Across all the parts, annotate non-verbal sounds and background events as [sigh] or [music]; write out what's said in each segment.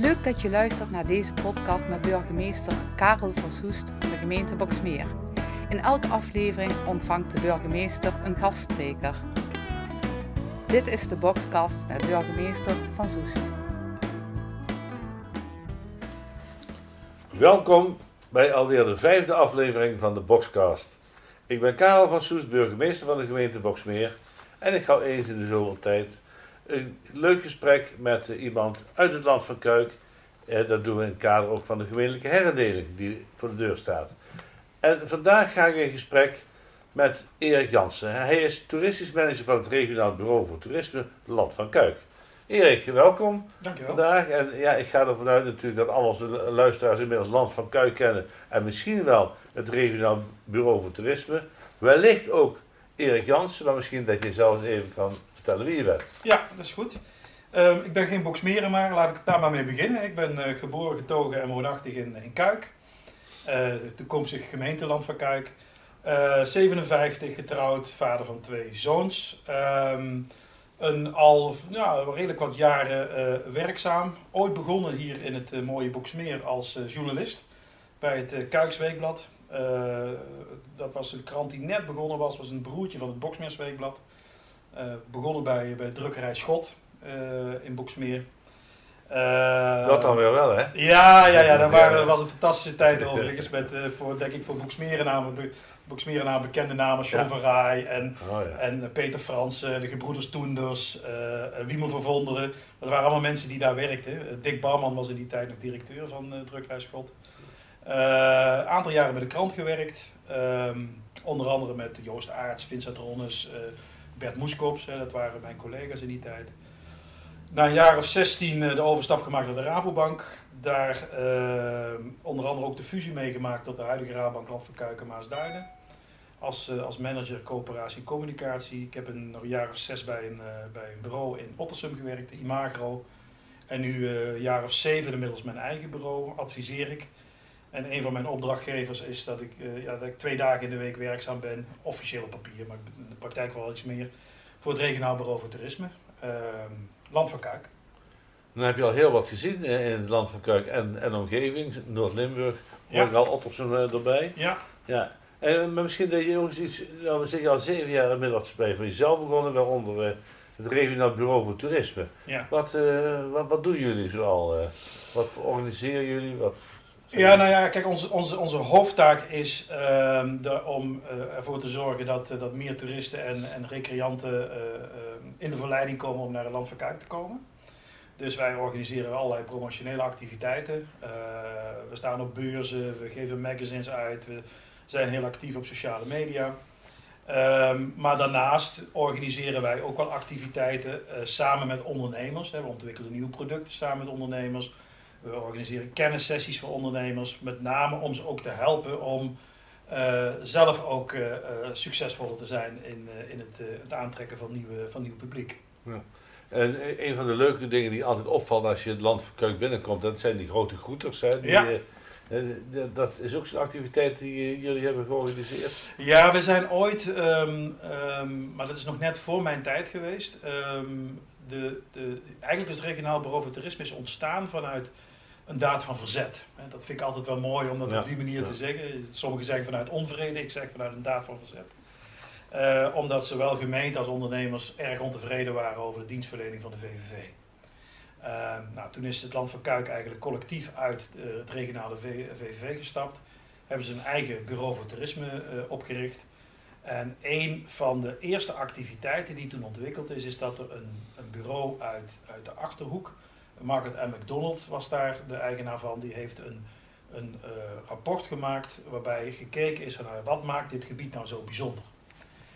Leuk dat je luistert naar deze podcast met burgemeester Karel van Soest van de gemeente Boksmeer. In elke aflevering ontvangt de burgemeester een gastspreker. Dit is de Boxcast met burgemeester van Soest. Welkom bij alweer de vijfde aflevering van de Boxcast. Ik ben Karel van Soest, burgemeester van de gemeente Boksmeer. En ik hou eens in de zoveel tijd een leuk gesprek met iemand uit het land van Kuik. Eh, dat doen we in het kader ook van de gemeentelijke herindeling die voor de deur staat. En vandaag ga ik in gesprek met Erik Jansen. Hij is toeristisch manager van het regionaal bureau voor toerisme Land van Kuik. Erik, welkom Dankjewel. vandaag. En ja, ik ga ervan uit natuurlijk dat al onze luisteraars inmiddels Land van Kuik kennen. En misschien wel het regionaal bureau voor toerisme. Wellicht ook Erik Jansen, maar misschien dat je zelf even kan wie je. Ja, dat is goed. Ehm, ik ben geen boksmeren, maar laat ik daar maar mee beginnen. Ik ben eh, geboren, getogen en woonachtig in, in Kuik. Uh, toekomstig gemeenteland van Kuik. Eh, 57, getrouwd, vader van twee zoons. Ehm, een al ja, redelijk wat jaren eh, werkzaam. Ooit begonnen hier in het eh, mooie Boksmeer als eh, journalist bij het Kuiksweekblad. Dat was een krant die net begonnen was, was een broertje van het Boksmeersweekblad. Uh, begonnen bij, bij drukkerij Schot in Boksmeer. dat dan weer wel, hè? Ja, ja, ja dat waren, was een fantastische tijd overigens. [laughs] Met, voor, denk ik voor bekende namen, Sean ja. van Rij en, Oh, ja. en Peter Frans, de gebroeders Toenders, uh, Wiemel van Vonderen. Dat waren allemaal mensen die daar werkten. Dick Barman was in die tijd nog directeur van Drukkerij Schot. Een aantal jaren bij de krant gewerkt. Um, onder andere met Joost Aarts, Vincent Ronnes, Bert Moeskops. Dat waren mijn collega's in die tijd. Na een jaar of 16 uh, de overstap gemaakt naar de Rabobank. Daar onder andere ook de fusie meegemaakt tot de huidige Rabobank Land van Kuiken Maasduinen. Als, als manager coöperatie communicatie. Ik heb een, nog een jaar of zes bij een, bij een bureau in Ottersum gewerkt, Imagro. En nu een jaar of zeven inmiddels mijn eigen bureau, adviseer ik. En een van mijn opdrachtgevers is dat ik, uh, ja, dat ik twee dagen in de week werkzaam ben, officieel op papier, maar in de praktijk wel iets meer, voor het regionaal bureau voor toerisme, uh, Land van Kuik. Dan heb je al heel wat gezien in het Land van Kuik en, en omgeving, Noord-Limburg, hoor ik al Ottersen uh, erbij. Ja. ja. En, maar misschien dat je ook iets, nou, we zeggen al zeven jaar inmiddels bij van jezelf begonnen, waaronder het regionaal bureau voor toerisme. Ja. Wat, wat, wat doen jullie zoal? wat organiseren jullie? Wat, ja, nou ja, kijk, onze, onze, onze hoofdtaak is de, om uh, ervoor te zorgen dat, uh, dat meer toeristen en, en recreanten uh, in de verleiding komen om naar het land van Kuik te komen. Dus wij organiseren allerlei promotionele activiteiten. we staan op beurzen, we geven magazines uit, we zijn heel actief op sociale media. Um, maar daarnaast organiseren wij ook wel activiteiten samen met ondernemers. Hè. We ontwikkelen nieuwe producten samen met ondernemers. We organiseren kennissessies voor ondernemers, met name om ze ook te helpen om uh, zelf ook uh, uh, succesvoller te zijn in, in het, het, aantrekken van, nieuwe, van nieuw publiek. Ja. En een van de leuke dingen die altijd opvalt als je het land van Kuik binnenkomt, dat zijn die grote groeters. Hè? Die, ja. dat is ook zo'n activiteit die jullie hebben georganiseerd. Ja, we zijn ooit, um, um, maar dat is nog net voor mijn tijd geweest. Um, de, de, eigenlijk is het regionaal bureau voor toerisme is ontstaan vanuit een daad van verzet. Dat vind ik altijd wel mooi om dat ja, op die manier ja. te zeggen. Sommigen zeggen vanuit onvrede, ik zeg vanuit een daad van verzet. Uh, omdat zowel gemeente als ondernemers erg ontevreden waren over de dienstverlening van de VVV. Uh, nou, toen is het Land van Kuik eigenlijk collectief uit uh, het regionale VVV gestapt. Hebben ze een eigen bureau voor toerisme uh, opgericht. En een van de eerste activiteiten die toen ontwikkeld is, is dat er een, een bureau uit, uit de Achterhoek, Margaret M. McDonald was daar de eigenaar van, die heeft een, een uh, rapport gemaakt waarbij gekeken is naar wat maakt dit gebied nou zo bijzonder.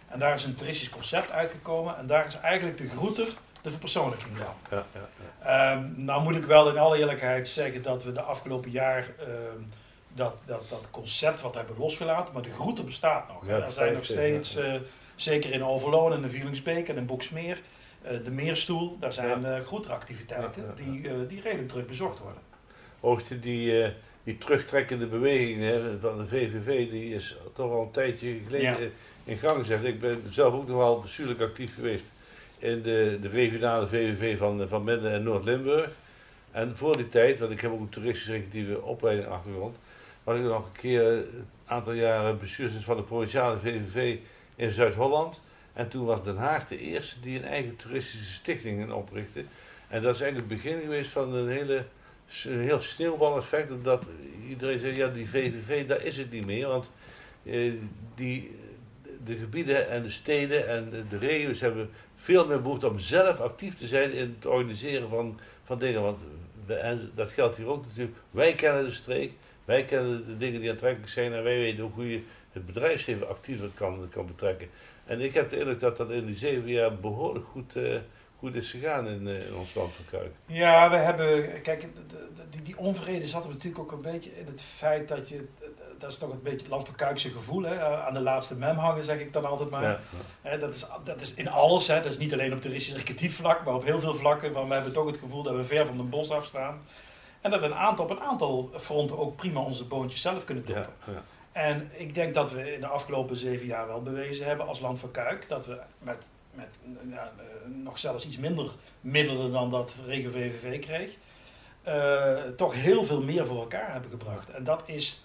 En daar is een toeristisch concept uitgekomen en daar is eigenlijk de groeter de verpersoonlijking van. Ja, ja, ja. Um, nou moet ik wel in alle eerlijkheid zeggen dat we de afgelopen jaar um, dat, dat, dat concept wat hebben losgelaten, maar de groete bestaat nog. Ja, er zijn nog steeds, uh, zeker in Overloon en de Vielingsbeek en in Boksmeer, uh, de Meerstoel, daar zijn ja. uh, groeteractiviteiten die, die redelijk druk bezocht worden. Hoogste die, die terugtrekkende beweging hè, van de VVV, die is toch al een tijdje geleden in gang gezet. Ik ben zelf ook nog wel bestuurlijk actief geweest in de, de regionale VVV van, van Midden- en Noord-Limburg. En voor die tijd, want ik heb ook een toeristisch-recreatieve opleiding achtergrond, was ik nog een keer een aantal jaren bestuurslid van de provinciale VVV in Zuid-Holland. En toen was Den Haag de eerste die een eigen toeristische stichting oprichtte. En dat is eigenlijk het begin geweest van een, hele, een heel sneeuwbaleffect. Omdat iedereen zei, ja die VVV, daar is het niet meer. Want eh, die, de gebieden en de steden en de, regio's hebben veel meer behoefte om zelf actief te zijn in het organiseren van, van dingen. Want dat geldt hier ook natuurlijk. Wij kennen de streek, wij kennen de dingen die aantrekkelijk zijn en wij weten hoe je het bedrijfsleven actiever kan, kan betrekken. En ik heb de indruk dat dat in die zeven jaar behoorlijk goed, uh, goed is gegaan in, uh, in, ons land van Kuik. Ja, we hebben, kijk, die, die onvrede zat er natuurlijk ook een beetje in het feit dat je, dat is toch een beetje het land van Kuikse gevoel, hè? aan de laatste mem hangen zeg ik dan altijd maar. Ja, ja. dat, is, dat is in alles, hè? dat is niet alleen op toeristisch recreatief vlak, maar op heel veel vlakken. Van, we hebben toch het gevoel dat we ver van de bos afstaan. En dat we een aantal, op een aantal fronten ook prima onze boontjes zelf kunnen toppen. Ja, en ik denk dat we in de afgelopen zeven jaar wel bewezen hebben als land van Kuik dat we met, met ja, nog zelfs iets minder middelen dan dat Regen VVV kreeg, uh, toch heel veel meer voor elkaar hebben gebracht. En dat is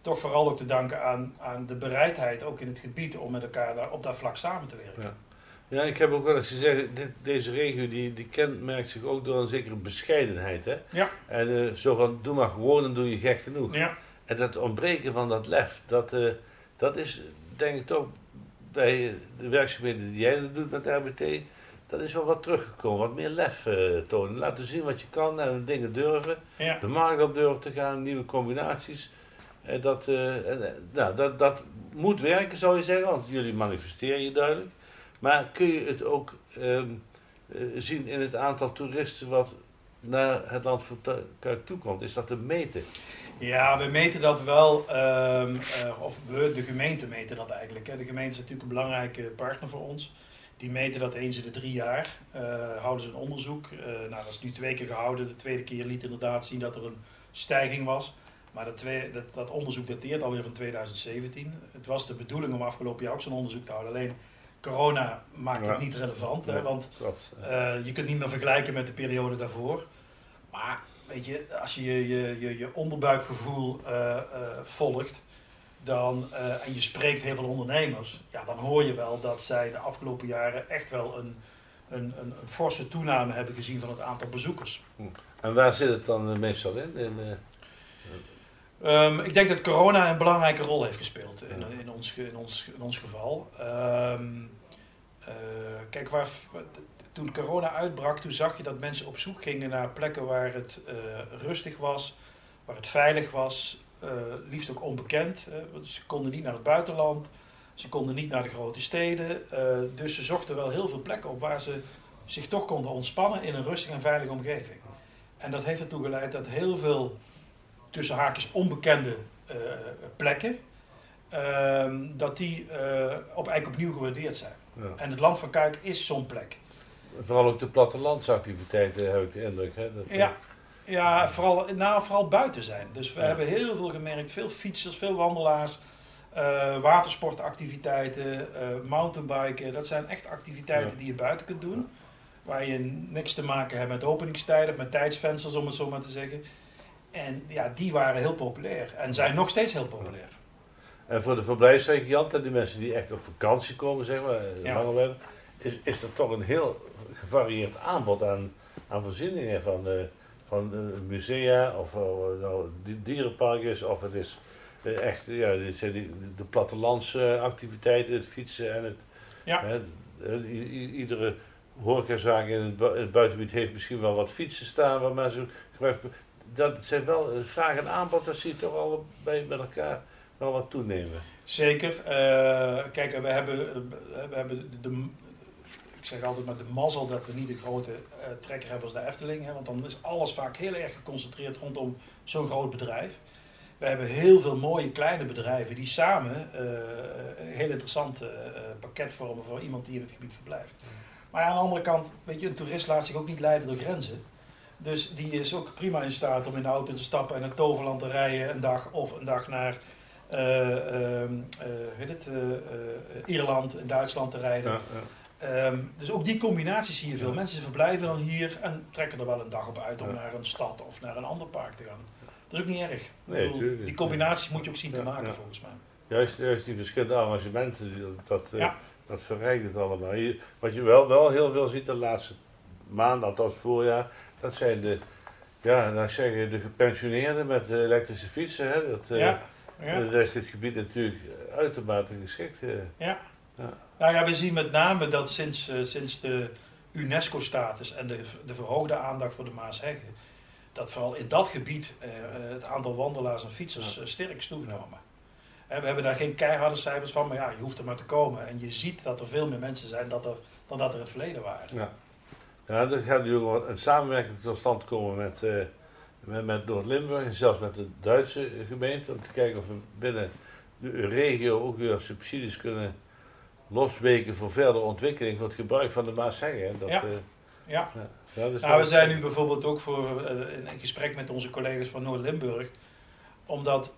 toch vooral ook te danken aan, aan de bereidheid, ook in het gebied, om met elkaar daar, op dat vlak samen te werken. Ja. Ik heb ook wel eens gezegd, dit, deze regio die, die kenmerkt zich ook door een zekere bescheidenheid. Hè? Ja. En uh, zo van, doe maar gewoon en doe je gek genoeg. Ja. En dat ontbreken van dat lef, dat, uh, dat is denk ik toch bij de werkzaamheden die jij doet met RBT, dat is wel wat teruggekomen. Wat meer lef uh, tonen. Laten zien wat je kan en dingen durven. Ja. De markt op durven te gaan, nieuwe combinaties. Dat, nou, dat, dat moet werken zou je zeggen, want jullie manifesteren je duidelijk. Maar kun je het ook um, zien in het aantal toeristen wat naar het land Kuik toe komt? Is dat te meten? Ja, we meten dat wel, um, uh, of we, de gemeente meten dat eigenlijk. Hè. De gemeente is natuurlijk een belangrijke partner voor ons. Die meten dat eens in de drie jaar, uh, houden ze een onderzoek. Nou, dat is nu twee keer gehouden. De tweede keer liet inderdaad zien dat er een stijging was. Maar dat, twee, dat, dat onderzoek dateert alweer van 2017. Het was de bedoeling om afgelopen jaar ook zo'n onderzoek te houden. Alleen corona maakt ja. het niet relevant. Hè, want je kunt niet meer vergelijken met de periode daarvoor. Maar weet je, als je je, je, je onderbuikgevoel uh, uh, volgt dan, en je spreekt heel veel ondernemers, ja, dan hoor je wel dat zij de afgelopen jaren echt wel een, een, een, een forse toename hebben gezien van het aantal bezoekers. En waar zit het dan meestal in? in um, ik denk dat corona een belangrijke rol heeft gespeeld in, in, ons, in, ons, in ons geval. Um, kijk, waar, toen corona uitbrak, toen zag je dat mensen op zoek gingen naar plekken waar het uh, rustig was, waar het veilig was, uh, liefst ook onbekend. Ze konden niet naar het buitenland, ze konden niet naar de grote steden. dus ze zochten wel heel veel plekken op waar ze zich toch konden ontspannen in een rustige en veilige omgeving. En dat heeft ertoe geleid dat heel veel tussen haakjes onbekende plekken, ehm, dat die op, eigenlijk opnieuw gewaardeerd zijn. Ja. En het Land van Kuik is zo'n plek. Vooral ook de plattelandsactiviteiten heb ik de indruk. Hè? Dat, ja, ja vooral, nou, vooral buiten zijn. Dus we ja. hebben heel veel gemerkt. Veel fietsers, veel wandelaars. Watersportactiviteiten, mountainbiken. Dat zijn echt activiteiten ja. die je buiten kunt doen. Waar je niks te maken hebt met openingstijden of met tijdsvensters, om het zo maar te zeggen. En ja, die waren heel populair. En zijn nog steeds heel populair. En voor de verblijfsrecreanten, die mensen die echt op vakantie komen, zeg maar, ja. hebben, is, is er toch een heel gevarieerd aanbod aan, aan voorzieningen van, uh, van uh, musea of uh, nou, dierenparkjes of het is echt ja, dit zijn die, de plattelandsactiviteiten, het fietsen en het. Ja. iedere horecazaak in het, bu het buitengebied heeft misschien wel wat fietsen staan waar mensen Dat zijn wel vraag en aanbod, dat zie je toch al bij met elkaar wel wat toenemen. Zeker. kijk, we hebben, we hebben de, ik zeg altijd met de mazzel dat we niet de grote uh, trekker hebben als de Efteling. Hè, want dan is alles vaak heel erg geconcentreerd rondom zo'n groot bedrijf. We hebben heel veel mooie kleine bedrijven die samen uh, een heel interessant uh, pakket vormen voor iemand die in het gebied verblijft. Maar ja, aan de andere kant, weet je, een toerist laat zich ook niet leiden door grenzen. Dus die is ook prima in staat om in de auto te stappen en naar Toverland te rijden een dag of een dag naar uh, uh, het, Ierland en Duitsland te rijden. Ja, ja. Ehm, dus ook die combinatie zie je veel. Mensen verblijven dan hier en trekken er wel een dag op uit om naar een stad of naar een ander park te gaan. Dat is ook niet erg. Nee, bedoel, tuurlijk. die combinaties moet je ook zien te maken volgens mij. Juist, juist die verschillende arrangementen, dat, eh, dat verrijkt het allemaal. Wat je wel, wel heel veel ziet de laatste maanden, althans voorjaar, dat zijn de, ja, dan zeggen de gepensioneerden met de elektrische fietsen. Hè, dat, eh, ja, ja. Daar is dit gebied natuurlijk uitermate geschikt. eh. Ja. Ja. Nou ja, we zien met name dat sinds, eh, sinds de UNESCO-status en de, de verhoogde aandacht voor de Maasheggen, dat vooral in dat gebied eh, het aantal wandelaars en fietsers sterk is toegenomen. Hè, we hebben daar geen keiharde cijfers van, maar ja, je hoeft er maar te komen. En je ziet dat er veel meer mensen zijn dat er, dan dat er in het verleden waren. Ja. Ja, er gaat nu ook een samenwerking tot stand komen met, eh, met, met Noord-Limburg en zelfs met de Duitse gemeente. Om te kijken of we binnen de regio ook weer subsidies kunnen losweken voor verdere ontwikkeling voor het gebruik van de Maasheggen. Dat, Ja. eh, Ja. ja, dat is Nou, we zijn nu bijvoorbeeld ook voor, eh, in een gesprek met onze collega's van Noord-Limburg, omdat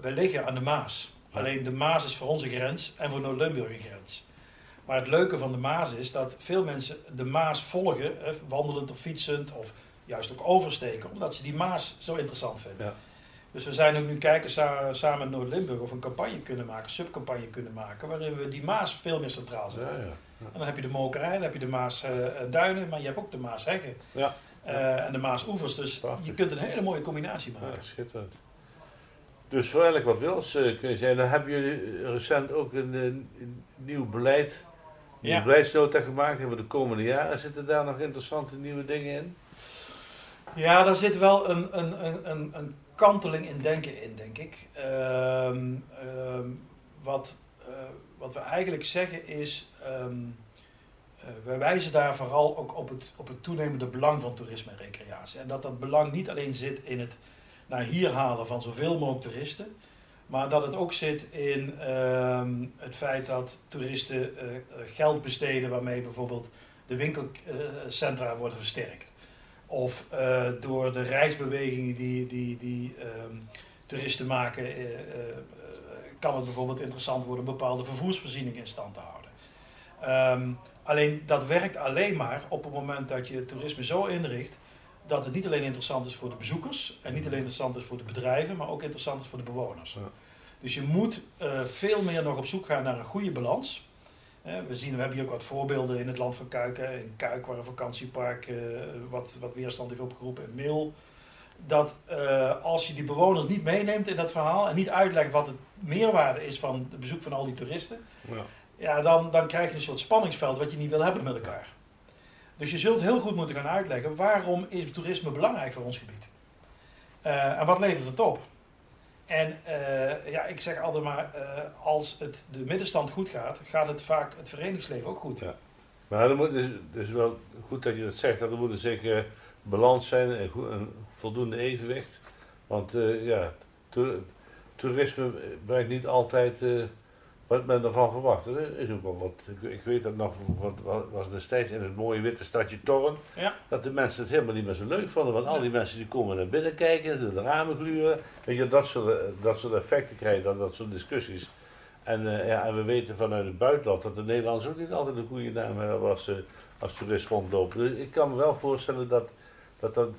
we liggen aan de Maas. Ja. Alleen de Maas is voor onze grens en voor Noord-Limburg een grens. Maar het leuke van de Maas is dat veel mensen de Maas volgen, eh, wandelend of fietsend, of juist ook oversteken, omdat ze die Maas zo interessant vinden. Ja. Dus we zijn ook nu kijken sa- samen met Noord-Limburg of een campagne kunnen maken, een subcampagne kunnen maken, waarin we die Maas veel meer centraal Ja, zetten. ja. En dan heb je de Mokerij, dan heb je de Maasduinen, maar je hebt ook de Maasheggen. Ja. Eh, en de Maasoevers. Dus Prachtig. je kunt een hele mooie combinatie Ja, maken. schitterend. Dus voor elk wat wils eh, kun je zijn. Dan hebben jullie recent ook een, eh, een nieuw beleid, een Ja. beleidsnota gemaakt en voor de komende jaren. Zitten daar nog interessante nieuwe dingen in? Ja, daar zit wel een, een, een, een, een kanteling in denken in, denk ik. Ehm, ehm, wat, eh, wat we eigenlijk zeggen is, ehm eh, wij wijzen daar vooral ook op het, op het toenemende belang van toerisme en recreatie. En dat dat belang niet alleen zit in het naar hier halen van zoveel mogelijk toeristen, maar dat het ook zit in ehm, het feit dat toeristen eh, eh, geld besteden waarmee bijvoorbeeld de winkelcentra worden versterkt. Of eh, door de reisbewegingen die, die, die ehm, toeristen maken, eh, eh, eh, kan het bijvoorbeeld interessant worden om bepaalde vervoersvoorzieningen in stand te houden. Ehm, alleen dat werkt alleen maar op het moment dat je toerisme zo inricht dat het niet alleen interessant is voor de bezoekers en niet alleen interessant is voor de bedrijven, maar ook interessant is voor de bewoners. Ja. Dus je moet eh, veel meer nog op zoek gaan naar een goede balans. We, zien, we hebben hier ook wat voorbeelden in het land van Kuik. hè. In Kuik, waar een vakantiepark eh, wat, wat weerstand heeft opgeroepen. In Mil. Dat eh, als je die bewoners niet meeneemt in dat verhaal en niet uitlegt wat het meerwaarde is van het bezoek van al die toeristen, Ja. ja, dan, dan krijg je een soort spanningsveld wat je niet wil hebben met elkaar. Dus je zult heel goed moeten gaan uitleggen waarom is toerisme belangrijk voor ons gebied. Eh, en wat levert het op? En eh, ja, ik zeg altijd maar, eh, als het de middenstand goed gaat, gaat het vaak het verenigingsleven ook goed. Ja. Maar er moet, dus, dus wel goed dat je dat zegt, dat er moet een zekere balans zijn en een voldoende evenwicht. Want ja, toer- toerisme brengt niet altijd wat men ervan verwacht. Er is ook wel wat, ik, ik weet dat nog, wat, was destijds in het mooie witte stadje Torren, Ja. dat de mensen het helemaal niet meer zo leuk vonden. Want al die mensen die komen naar binnen kijken, door de ramen gluren. Weet je, dat soort, eh, dat soort effecten krijgen, dat, dat soort discussies. En, eh, ja, en we weten vanuit het buitenland dat de Nederlanders ook niet altijd een goede naam hebben als, ze als toerist rondlopen. Dus ik kan me wel voorstellen dat dat, dat eh,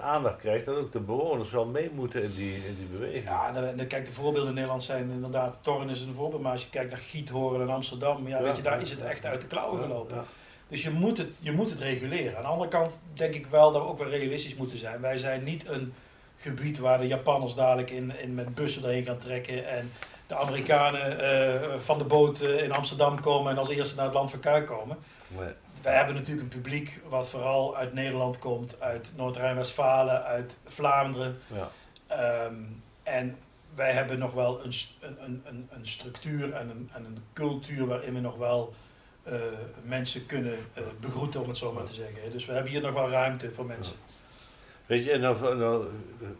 aandacht krijgt, dat ook de bewoners wel mee moeten in die, in die beweging. Ja, dan, dan kijk, de voorbeelden in Nederland zijn inderdaad, Torren is een voorbeeld, maar als je kijkt naar Giethoorn en Amsterdam, ja, Ja, weet je, daar is het echt uit de klauwen gelopen. ja. Dus je moet, het, je moet het reguleren. Aan de andere kant denk ik wel dat we ook wel realistisch moeten zijn. Wij zijn niet een gebied waar de Japanners dadelijk in, in met bussen erheen gaan trekken en de Amerikanen eh, van de boot eh, in Amsterdam komen en als eerste naar het land van Kuik komen. Nee. Wij hebben natuurlijk een publiek wat vooral uit Nederland komt, uit Noord-Rijn-Westfalen, uit Vlaanderen. Ja. Ehm, en wij hebben nog wel een, een, een, een, structuur en een, en een cultuur waarin we nog wel eh, mensen kunnen eh, begroeten, om het zo maar te zeggen. Dus we hebben hier nog wel ruimte voor mensen. Weet je, en nou, nou,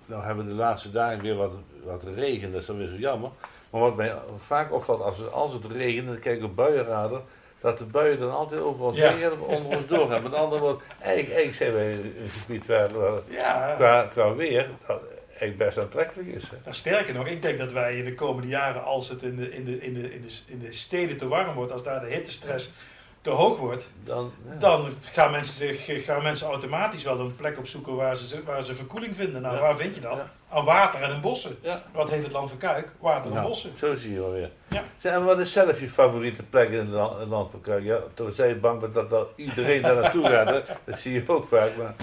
nou hebben we de laatste dagen weer wat, wat regen, dat is dan weer zo jammer. Maar wat mij vaak opvalt, als het, als het regent, en ik kijk op buienradar, dat de buien dan altijd over ons Ja. heen of onder ons door gaan. Met andere woorden, eigenlijk, eigenlijk zijn wij een gebied waar, waar Ja, qua, qua weer dat eigenlijk best aantrekkelijk is. Hè. Nou, sterker nog, ik denk dat wij in de komende jaren, als het in de, in de, in de, in de, in de steden te warm wordt, als daar de hittestress te hoog wordt, Dan, ja. dan gaan mensen, zich, gaan mensen automatisch wel een plek opzoeken waar ze, waar ze verkoeling vinden. Nou, Ja. waar vind je dat? Ja. Aan water en in bossen. Ja. Wat heeft het land van Kuik? Water en bossen. Zo zie je wel weer. Ja. Zeg, En wat is zelf je favoriete plek in het land, van Kuik? Ja, toen zei je bang bent dat, dat iedereen daar naartoe gaat. Hè? [laughs] Dat zie je ook vaak. Maar,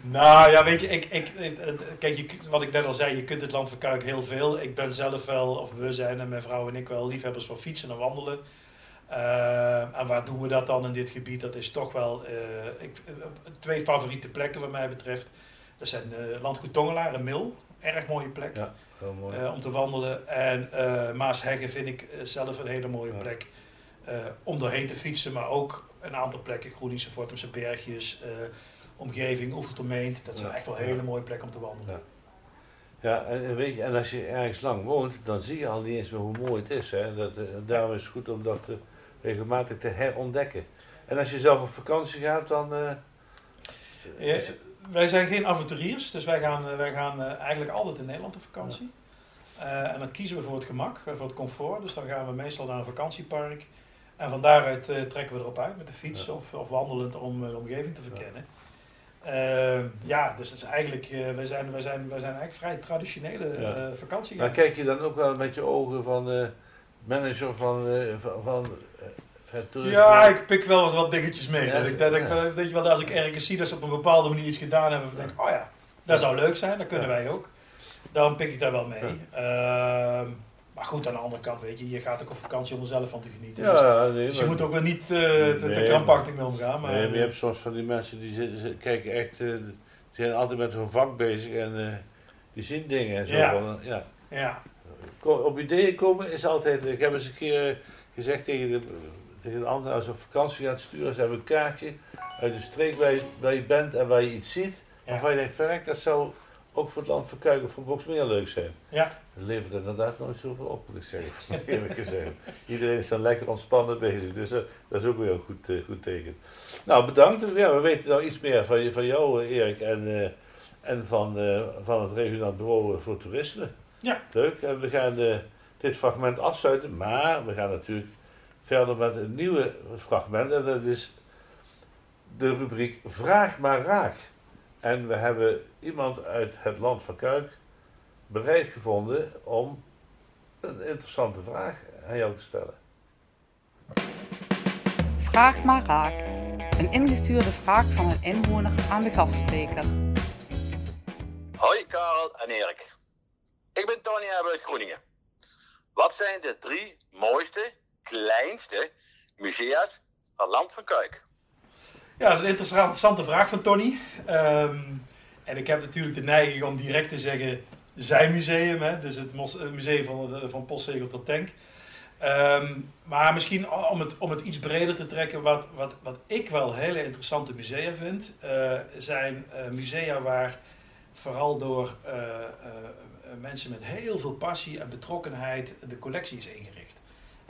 Nou ja, weet je, ik, ik, ik- kijk, je, wat ik net al zei, je kunt het land van Kuik heel veel. Ik ben zelf wel, of we zijn en mijn vrouw en ik wel, liefhebbers van fietsen en wandelen. Eh, en waar doen we dat dan in dit gebied? Dat is toch wel eh, ik, eh, twee favoriete plekken wat mij betreft. Dat zijn eh, Landgoed Tongelaar en Mil, erg mooie plek Ja. heel mooi. om te wandelen. En Maasheggen vind ik zelf een hele mooie Ja. plek om doorheen te fietsen. Maar ook een aantal plekken, Groeningse, Vortemse Bergjes, omgeving, Oevertermeent. Dat zijn Ja. echt wel hele mooie plekken om te wandelen. Ja. Ja, en, weet je, en als je ergens lang woont, dan zie je al niet eens meer hoe mooi het is. Hè? Dat, daarom is het goed om dat eh, regelmatig te herontdekken. En als je zelf op vakantie gaat, dan. eh, Ja, het- wij zijn geen avonturiers, dus wij gaan, eh, wij gaan eh, eigenlijk altijd in Nederland op vakantie. En dan kiezen we voor het gemak, voor het comfort. Dus dan gaan we meestal naar een vakantiepark. En van daaruit trekken we erop uit met de fiets Ja. of, of wandelend om de omgeving te verkennen. Ja, ja dus dat is eigenlijk, wij, zijn, wij, zijn, wij zijn eigenlijk vrij traditionele Ja. maar kijk je dan ook wel met je ogen van manager van, van, van eh? Ja, ik pik wel eens wat dingetjes mee. Ja, dat ik, dat ik, ja. eh, weet je wel, als ik ergens zie dat ze op een bepaalde manier iets gedaan hebben, dan denk ik, oh ja, dat zou leuk zijn, dat kunnen wij ook. Dan pik ik daar wel mee. Ehm, maar goed, aan de andere kant, weet je, je gaat ook op vakantie om er zelf van te genieten. Dus, nee, dus je moet ook wel niet eh, te, krampachtig mee omgaan. Maar, nee, maar je hebt soms van die mensen die ze kijken echt, eh, die zijn altijd met zo'n vak bezig en eh, die zien dingen en zo. Ja. Van, eh, ja. Op ideeën komen is altijd. Ik heb eens een keer gezegd tegen de, tegen de ander, als op vakantie gaat sturen, ze hebben een kaartje uit de streek waar je, waar je bent en waar je iets ziet. Ja. Waarvan je denkt, verrek, dat zou ook voor het land van Kuik of voor Boksmeer leuk zijn. ja, Dat levert inderdaad nooit zoveel op, moet ik zeggen. [laughs] Eerlijk gezegd. Iedereen is dan lekker ontspannen bezig, dus eh, dat is ook weer een goed, eh, goed teken. Nou, bedankt. Ja, we weten nou iets meer van, van jou, eh, Erik, en, en van, van het regionaal bureau voor toerisme. Ja. Leuk. En we gaan dit fragment afsluiten, maar we gaan natuurlijk verder met een nieuwe fragment. En dat is de rubriek Vraag maar raak. En we hebben iemand uit het land van Kuik bereid gevonden om een interessante vraag aan jou te stellen. Vraag maar raak. Een ingestuurde vraag van een inwoner aan de gastspreker. Hoi Karel en Erik. Ik ben Tony uit Groeningen. Wat zijn de drie mooiste, kleinste musea's van Land van Kuik? ja, dat is een interessante vraag van Tony. Ehm, en ik heb natuurlijk de neiging om direct te zeggen zijn museum, hè? dus het museum van, de- van postzegel tot tank. Ehm, maar misschien om het, om het iets breder te trekken, wat, wat, wat ik wel hele interessante musea vind, eh, zijn eh, musea waar vooral door eh, eh, eh, mensen met heel veel passie en betrokkenheid de collectie is ingericht.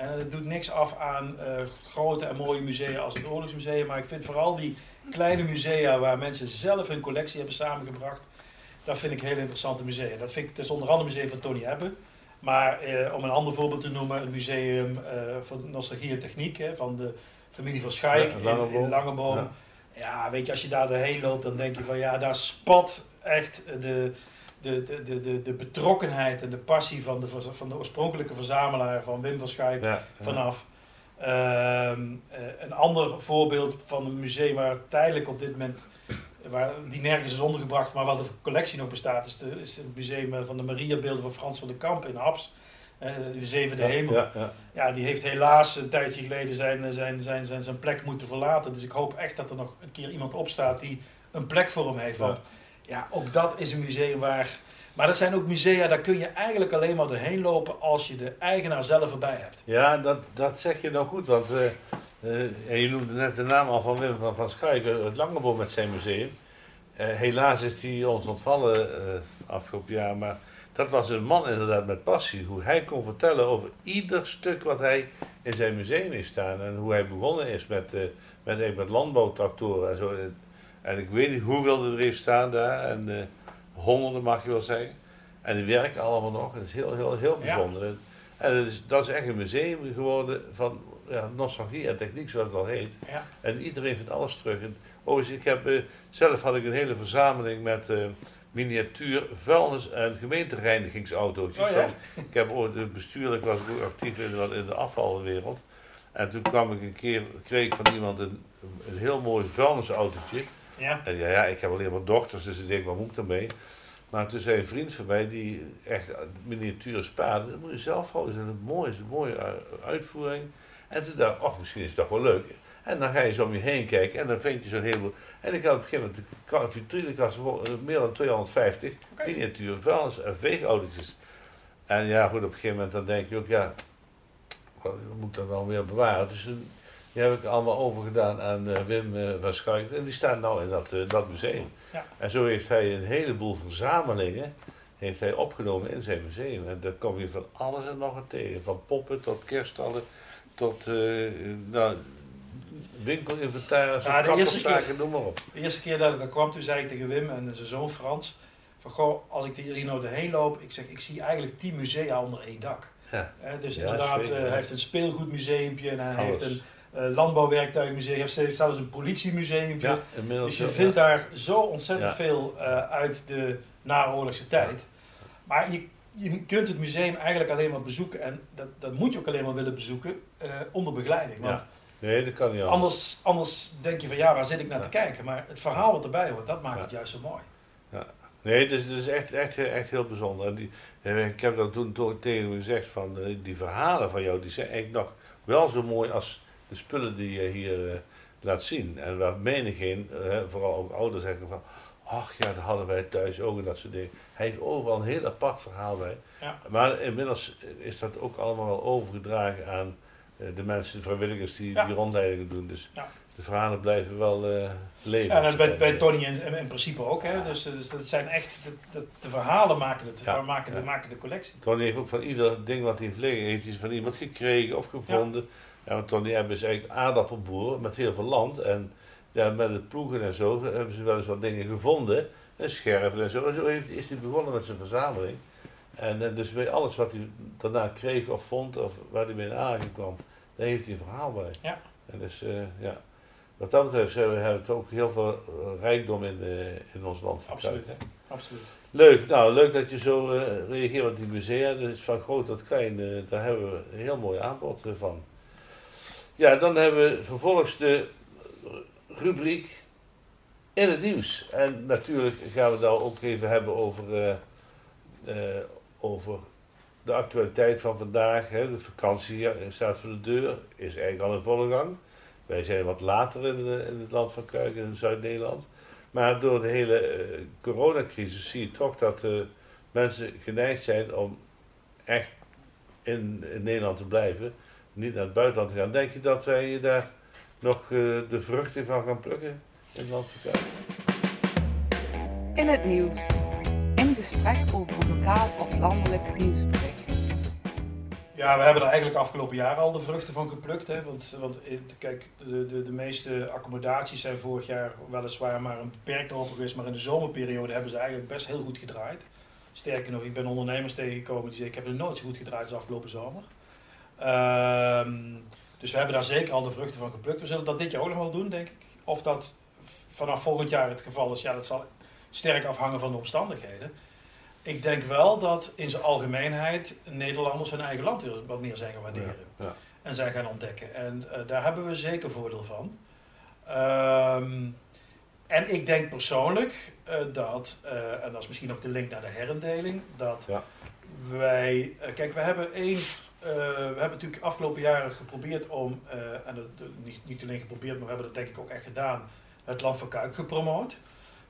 En het doet niks af aan eh, grote en mooie musea als het Oorlogsmuseum, maar ik vind vooral die kleine musea waar mensen zelf hun collectie hebben samengebracht, dat vind ik heel interessante musea. Dat vind ik dus onder andere het museum van Tony Ebbe. Maar eh, om een ander voorbeeld te noemen, het museum eh, voor Nostalgie en Techniek hè, van de familie van Schaik Ja, in, Langeboom. in Langeboom. Ja. Ja. weet je, als je daar doorheen loopt, dan denk je van ja, daar spat echt de, de, de, de, de, de betrokkenheid en de passie van de, van de oorspronkelijke verzamelaar van Wim van Ja, vanaf. Ehm, eh, een ander voorbeeld van een museum waar tijdelijk op dit moment, waar, die nergens is ondergebracht, maar wat de collectie nog bestaat, is, de, is het museum eh, van de Mariabeelden van Frans van den Kamp in Haps. Eh, de Zevende Ja, Hemel. Ja, ja. Ja, die heeft helaas een tijdje geleden zijn, zijn, zijn, zijn, zijn plek moeten verlaten. Dus ik hoop echt dat er nog een keer iemand opstaat die een plek voor hem heeft. Want ja, ook dat is een museum waar... Maar dat zijn ook musea, daar kun je eigenlijk alleen maar doorheen lopen als je de eigenaar zelf erbij hebt. Ja, dat, dat zeg je nou goed, want eh, eh, je noemde net de naam al van Wim van, van het Langeboom met zijn museum. Eh, helaas is die ons ontvallen afgelopen jaar, maar dat was een man inderdaad met passie. Hoe hij kon vertellen over ieder stuk wat hij in zijn museum heeft staan. En hoe hij begonnen is met, met, met landbouwtractoren en zo. En ik weet niet hoeveel er heeft staan daar. En eh, honderden mag je wel zeggen. En die werken allemaal nog. Het is heel, heel, heel Ja. bijzonder. En het is, dat is echt een museum geworden van ja, nostalgie en techniek, zoals het al heet. Ja. En iedereen vindt alles terug. En, overigens, ik heb, eh, zelf had ik een hele verzameling met eh, miniatuur vuilnis- en gemeentereinigingsautootjes. Oh, ja? Ik heb ooit bestuurlijk was ik ook actief in de, in de afvalwereld. En toen kwam ik een keer, kreeg ik van iemand een, een heel mooi vuilnisautootje. Ja. En ja, ja, ik heb alleen maar dochters, dus ik denk, wat moet ik daarmee? Maar toen zei een vriend van mij, die echt miniaturen spaarde, dat moet je zelf houden, dat is een mooie, een mooie uh, uitvoering. En toen dacht ik, oh, misschien is het toch wel leuk. En dan ga je zo om je heen kijken en dan vind je zo'n heleboel. En ik had op een gegeven moment de ka- vitrinekast eh, meer dan 250 Oké. miniatuur vuilnis- en veegautootjes. En ja, goed, op een gegeven moment dan denk je ook, ja, wat moet ik dan wel weer bewaren? Dus die heb ik allemaal overgedaan aan eh, Wim eh, van Schuik. En die staan nou in dat, eh, dat museum. Ja. En zo heeft hij een heleboel verzamelingen heeft hij opgenomen in zijn museum. En daar kom je van alles en nog wat tegen. Van poppen tot kerststallen tot nou, winkelinventaris, Ja, de eerste kapperszaken, noem maar op. De eerste keer dat ik daar kwam, toen zei ik tegen Wim en zijn zoon Frans, van goh, als ik hier nou doorheen loop, ik zeg, ik zie eigenlijk tien musea onder één dak. Ja. Dus Ja, inderdaad, zeker, hij heeft een speelgoedmuseumpje en hij Alles. heeft een eh, landbouwwerktuigmuseum, hij heeft zelfs een. Ja, inmiddels. Dus je ja. vindt daar zo ontzettend Ja. veel eh, uit de naoorlogse tijd. Maar je, je kunt het museum eigenlijk alleen maar bezoeken, en dat, dat moet je ook alleen maar willen bezoeken, eh, onder begeleiding. Want Ja. Nee, dat kan niet anders. anders, anders denk je van ja, waar zit ik naar Ja. te kijken? Maar het verhaal wat erbij hoort, dat maakt Ja. het juist zo mooi. Nee, het is, het is echt, echt, echt heel bijzonder. En die, ik heb dat toen to- tegen hem gezegd van die verhalen van jou, die zijn eigenlijk nog wel zo mooi als de spullen die je hier eh, laat zien. En waar menigeen, eh, vooral ook ouders zeggen van, ach ja, dat hadden wij thuis ook en dat soort dingen. Hij heeft overal een heel apart verhaal bij. Ja. Maar inmiddels is dat ook allemaal wel overgedragen aan eh, de mensen, de vrijwilligers die Ja. die rondleidingen doen. Dus Ja. de verhalen blijven wel leven. Ja, dat is bij, bij Tony in, in, in principe ook. Hè? Dus, dus dat zijn echt, de, de, de verhalen maken, het, Ja. maken, de, maken de collectie. Tony heeft ook van ieder ding wat hij heeft liggen, heeft hij van iemand gekregen of gevonden. Ja, want Tony hebben is eigenlijk aardappelboer met heel veel land. En ja, met het ploegen en zo hebben ze wel eens wat dingen gevonden. En scherven en zo. En zo heeft, is hij begonnen met zijn verzameling. En eh, dus bij alles wat hij daarna kreeg of vond of waar hij mee in aanraking kwam, daar heeft hij een verhaal bij. Ja. En dus eh, ja, wat dat betreft hebben we hebben we ook heel veel eh, rijkdom in, eh, in ons land. Absoluut. hè. Absoluut. Leuk, nou leuk dat je zo reageert op die musea. Dat is van groot tot klein, daar hebben we een heel mooi aanbod van. Ja, dan hebben we vervolgens de rubriek in het nieuws. En natuurlijk gaan we nou ook even hebben over, eh, eh, over de actualiteit van vandaag. Hè. De vakantie staat voor de deur, is eigenlijk al in volle gang. Wij zijn wat later in, eh, het land van Kuik, in Zuid-Nederland. Maar door de hele coronacrisis zie je toch dat mensen geneigd zijn om echt in Nederland te blijven, niet naar het buitenland te gaan. Denk je dat wij daar nog eh, de vruchten van gaan plukken in het land van Kuik? In het nieuws. In gesprek over een lokaal of landelijk nieuwsbericht. Ja, we hebben er eigenlijk afgelopen jaar al de vruchten van geplukt. Hè? Want, want eh, kijk, de, de, de meeste accommodaties zijn vorig jaar weliswaar maar een beperkte open geweest. Maar in de zomerperiode hebben ze eigenlijk best heel goed gedraaid. Sterker nog, ik ben ondernemers tegengekomen die zeggen ik heb het nooit zo goed gedraaid als afgelopen zomer. Ehm, dus we hebben daar zeker al de vruchten van geplukt. We zullen dat dit jaar ook nog wel doen, denk ik. Of dat vanaf volgend jaar het geval is, ja, dat zal sterk afhangen van de omstandigheden. Ik denk wel dat in zijn algemeenheid Nederlanders hun eigen land weer wat meer zijn gaan waarderen. Ja, ja. En zijn gaan ontdekken. En eh, daar hebben we zeker voordeel van. Ehm, en ik denk persoonlijk eh, dat, eh, en dat is misschien ook de link naar de herindeling, dat Ja. wij, kijk, we hebben één, eh, we hebben natuurlijk afgelopen jaren geprobeerd om, eh, en niet, niet alleen geprobeerd, maar we hebben dat denk ik ook echt gedaan, het Land van Kuik gepromoot.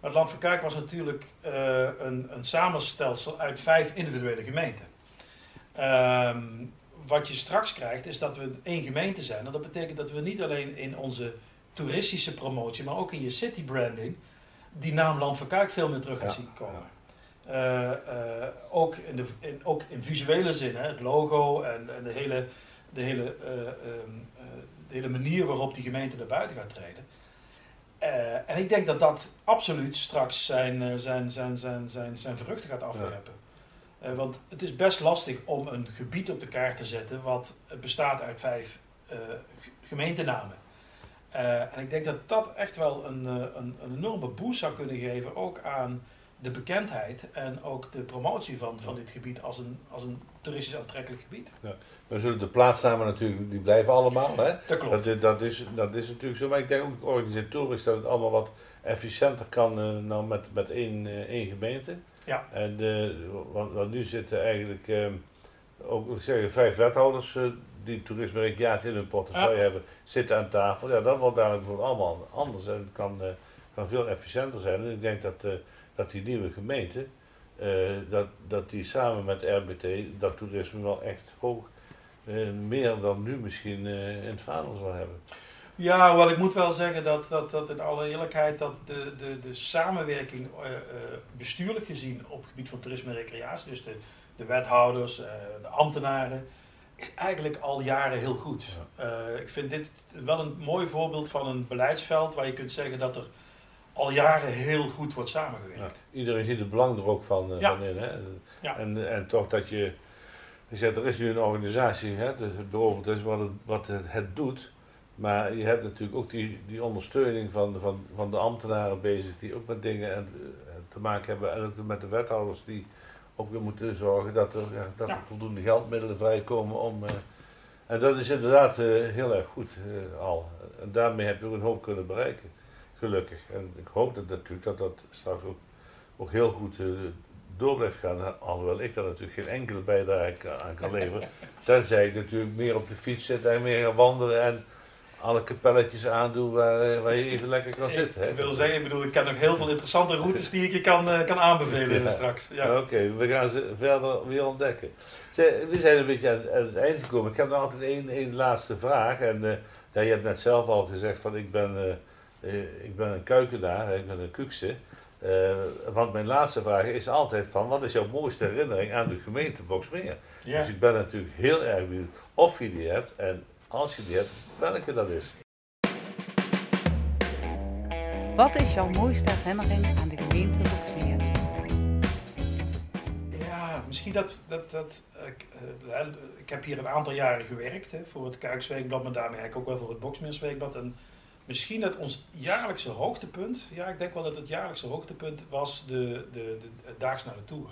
Maar het Land van Kuik was natuurlijk eh, een, een samenstelsel uit vijf individuele gemeenten. Ehm, wat je straks krijgt is dat we één gemeente zijn. En dat betekent dat we niet alleen in onze toeristische promotie, maar ook in je city branding, die naam Land van Kuik veel meer terug gaat Ja, zien komen. Eh, eh, ook, in de, in, ook in visuele zin, hè, het logo en, en de, hele, de, hele, eh, ehm, eh, de hele manier waarop die gemeente naar buiten gaat treden. En ik denk dat dat absoluut straks zijn, zijn, zijn, zijn, zijn, zijn vruchten gaat afwerpen. Want het is best lastig om een gebied op de kaart te zetten wat bestaat uit vijf gemeentenamen. En ik denk dat dat echt wel een, een, een enorme boost zou kunnen geven, ook aan de bekendheid en ook de promotie van, van dit gebied als een, als een toeristisch aantrekkelijk gebied. We zullen de plaatsnamen natuurlijk, die blijven allemaal. Hè? Dat klopt. Dat, is- dat, is, dat is natuurlijk zo. Maar ik denk ook organisatorisch dat het allemaal wat efficiënter kan eh, nou met, met één, eh, één gemeente. Ja. En eh, want, want nu zitten eigenlijk eh, ook wat zeg je, vijf wethouders die toerisme recreatie in hun portefeuille hebben, zitten aan tafel. Ja, dat wordt dadelijk wordt allemaal anders en het kan, kan veel efficiënter zijn. En ik denk dat, dat die nieuwe gemeente, eh, dat, dat die samen met RBT dat toerisme wel echt hoog eh, meer dan nu misschien eh, in het vaandel zal hebben. Ja, wel, ik moet wel zeggen dat, dat, dat in alle eerlijkheid dat de, de, de samenwerking bestuurlijk gezien op het gebied van toerisme en recreatie, dus de, de wethouders, de ambtenaren, is eigenlijk al jaren heel goed. Ik vind dit wel een mooi voorbeeld van een beleidsveld waar je kunt zeggen dat er al jaren heel goed wordt samengewerkt. Ja, iedereen ziet het belang er ook van, eh, Ja. van in. Hè? Ja. En, en toch dat je, je zegt, er is nu een organisatie, hè, dus het bureau voor toerisme, wat, het, wat het, het doet. Maar je hebt natuurlijk ook die, die ondersteuning van, van, van de ambtenaren bezig, die ook met dingen en, eh, te maken hebben. En ook met de wethouders die ook weer moeten zorgen dat er, ja, dat er voldoende geldmiddelen vrijkomen om... eh, en dat is inderdaad heel erg goed al. En daarmee heb je ook een hoop kunnen bereiken. Gelukkig. En ik hoop dat natuurlijk dat dat straks ook, ook heel goed eh, door blijft gaan. Alhoewel ik daar natuurlijk geen enkele bijdrage aan kan leveren. [laughs] Tenzij ik natuurlijk meer op de fiets zit en meer ga wandelen en alle kapelletjes aandoe waar, eh, waar je even lekker kan zitten. Hè? Ik wil zeggen, ik bedoel, ik ken nog heel veel interessante routes die ik je kan, eh, kan aanbevelen Ja. straks. Ja. Oké, we gaan ze verder weer ontdekken. We zijn een beetje aan het, aan het eind gekomen. Ik heb nog altijd één, één laatste vraag. En eh, ja, je hebt net zelf al gezegd van ik ben, ik ben een kuikenaar, hè, ik ben een kukse. Eh, want mijn laatste vraag is altijd van wat is jouw mooiste herinnering aan de gemeente Boksmeer? Ja. Dus ik ben natuurlijk heel erg benieuwd of je die hebt en als je die hebt, welke dat is. Wat is jouw mooiste herinnering aan de gemeente Boksmeer? Ja, misschien dat, dat, dat ik, eh, ik heb hier een aantal jaren gewerkt hè, voor het Kuiksweekblad, maar daarmee eigenlijk ook wel voor het Boksmeersweekblad. En misschien dat ons jaarlijkse hoogtepunt, ja, ik denk wel dat het jaarlijkse hoogtepunt was de, de, de, Daags naar de Tour.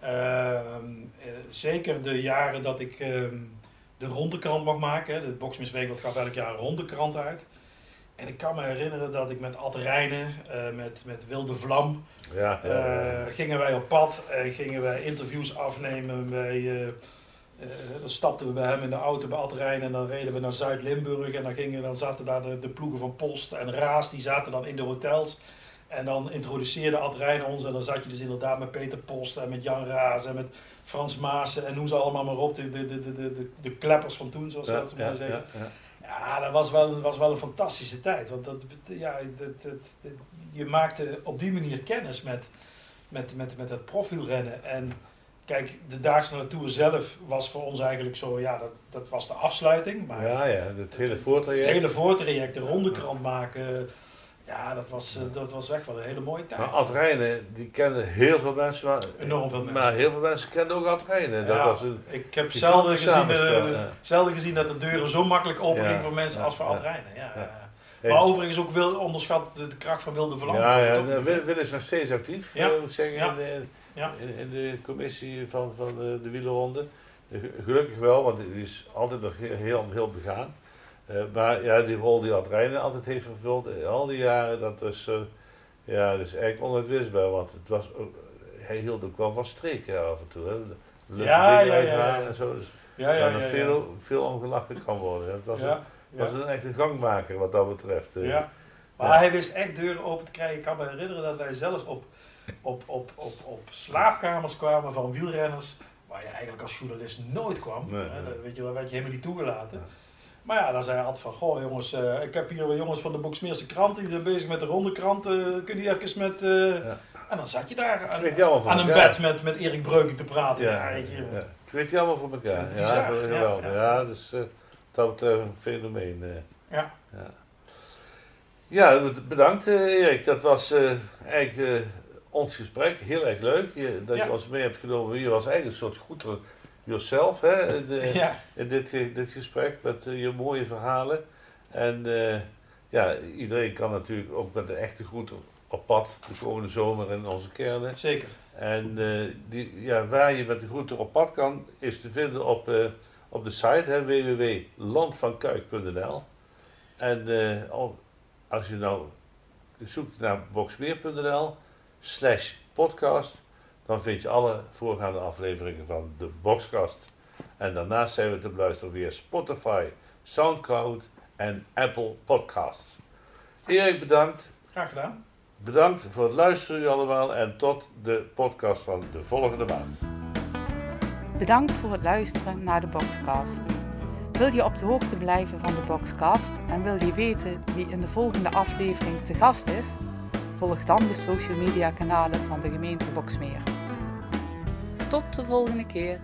Ehm, eh, zeker de jaren dat ik ehm, de rondekrant mag maken. Hè. De Boksmeersweekblad gaf elk jaar een rondekrant uit. En ik kan me herinneren dat ik met Ad Rijnen, eh, met, met Wilde Vlam, Ja, ja, ja. eh, gingen wij op pad en gingen wij interviews afnemen. Bij, eh, eh, dan stapten we bij hem in de auto bij Ad Rijn en dan reden we naar Zuid-Limburg. En dan, gingen, dan zaten daar de, de ploegen van Post en Raas, die zaten dan in de hotels. En dan introduceerde Ad Rijn ons en dan zat je dus inderdaad met Peter Post en met Jan Raas en met Frans Maassen en hoe ze allemaal maar op, de, de, de, de, de, de kleppers van toen, zoals ze Ja, dat ja, maar zeggen. ja, ja. Ja, dat was wel, een- was wel een fantastische tijd. Want dat, ja, dat, dat, dat- je maakte op die manier kennis met, met, met, met het profielrennen. En kijk, de Daagse Naartoe zelf was voor ons eigenlijk zo, ja, dat, dat was de afsluiting. Maar Ja, ja, het hele het voortraject. hele voortraject, de rondekrant maken, ja, dat was, eh, dat was echt wel een hele mooie tijd. Maar Ad Rijnen, die kenden heel veel mensen. Maar, Enorm veel mensen. Maar heel veel mensen kenden ook Ad Rijnen. Dat Ja, was een, ik heb zelden gezien, eh, ja. zelden gezien dat de deuren zo makkelijk open Ja, voor mensen als voor ja. Ad Rijnen. Ja. Hey. Maar overigens ook wil onderschat de, de kracht van Wilde Verlang. ja, ja, de- Wil, is nog steeds actief, Ja, eh, moet ik zeggen, ja, ja. in, in de commissie van, van de, de wielerronde. Gelukkig wel, want die is altijd nog heel, heel, begaan. Eh, maar ja, die rol die Ad Rijnen altijd heeft vervuld, al die jaren, dat is, eh, ja, dat is eigenlijk onuitwisbaar. Want het was, ook- hij hield ook wel van streken af en toe. Hè. Leuke Ja, dingen ja, ja, ja. en zo. Dus Ja, ja, er veel, veel om gelachen kan worden. Het was, een, was een echt een gangmaker wat dat betreft. eh. Ja. Maar hij wist echt deuren open te krijgen. Ik kan me herinneren dat wij zelfs op, op, op, op, op slaapkamers kwamen van wielrenners. Waar je eigenlijk als journalist nooit kwam. Nee, Hè, nee. dat weet je, wel, werd je helemaal niet toegelaten. Ja. Maar ja, dan zei hij altijd van, goh jongens, eh, ik heb hier wel jongens van de Boksmeerse krant, die zijn bezig met de ronde krant. eh kun je even met... eh, Ja. En dan zat je daar aan, je van een bed met, met Erik Breuking te praten. Ja, weet je. ja. Ik weet die allemaal voor elkaar. Ja, Bizar, ja, geweldig. ja. Ja, dus eh, dat betreft een fenomeen. eh. Ja. ja. Ja, bedankt eh, Erik. Dat was eh, eigenlijk eh, ons gesprek. Heel erg leuk je, dat Ja. je ons mee hebt genomen. Hier was eigenlijk een soort goederen, yourself hè, in, de- [laughs] Ja, in dit, dit gesprek met eh, je mooie verhalen. En eh, ja, iedereen kan natuurlijk ook met de echte groet op pad de komende zomer in onze kernen. zeker. En eh, die, ja, waar je met de groeten op pad kan, is te vinden op, op de site www.landvankuik.nl. En al- als je nou zoekt naar boxmeer.nl slash podcast, dan vind je alle voorgaande afleveringen van de Boxcast. En daarnaast zijn we te beluisteren via Spotify, Soundcloud en Apple Podcasts. Erik, bedankt. Graag gedaan. Bedankt voor het luisteren, u allemaal. En tot de podcast van de volgende maand. Bedankt voor het luisteren naar de Boxcast. Wil je op de hoogte blijven van de Boxcast en wil je weten wie in de volgende aflevering te gast is? Volg dan de social media kanalen van de gemeente Boxmeer. Tot de volgende keer.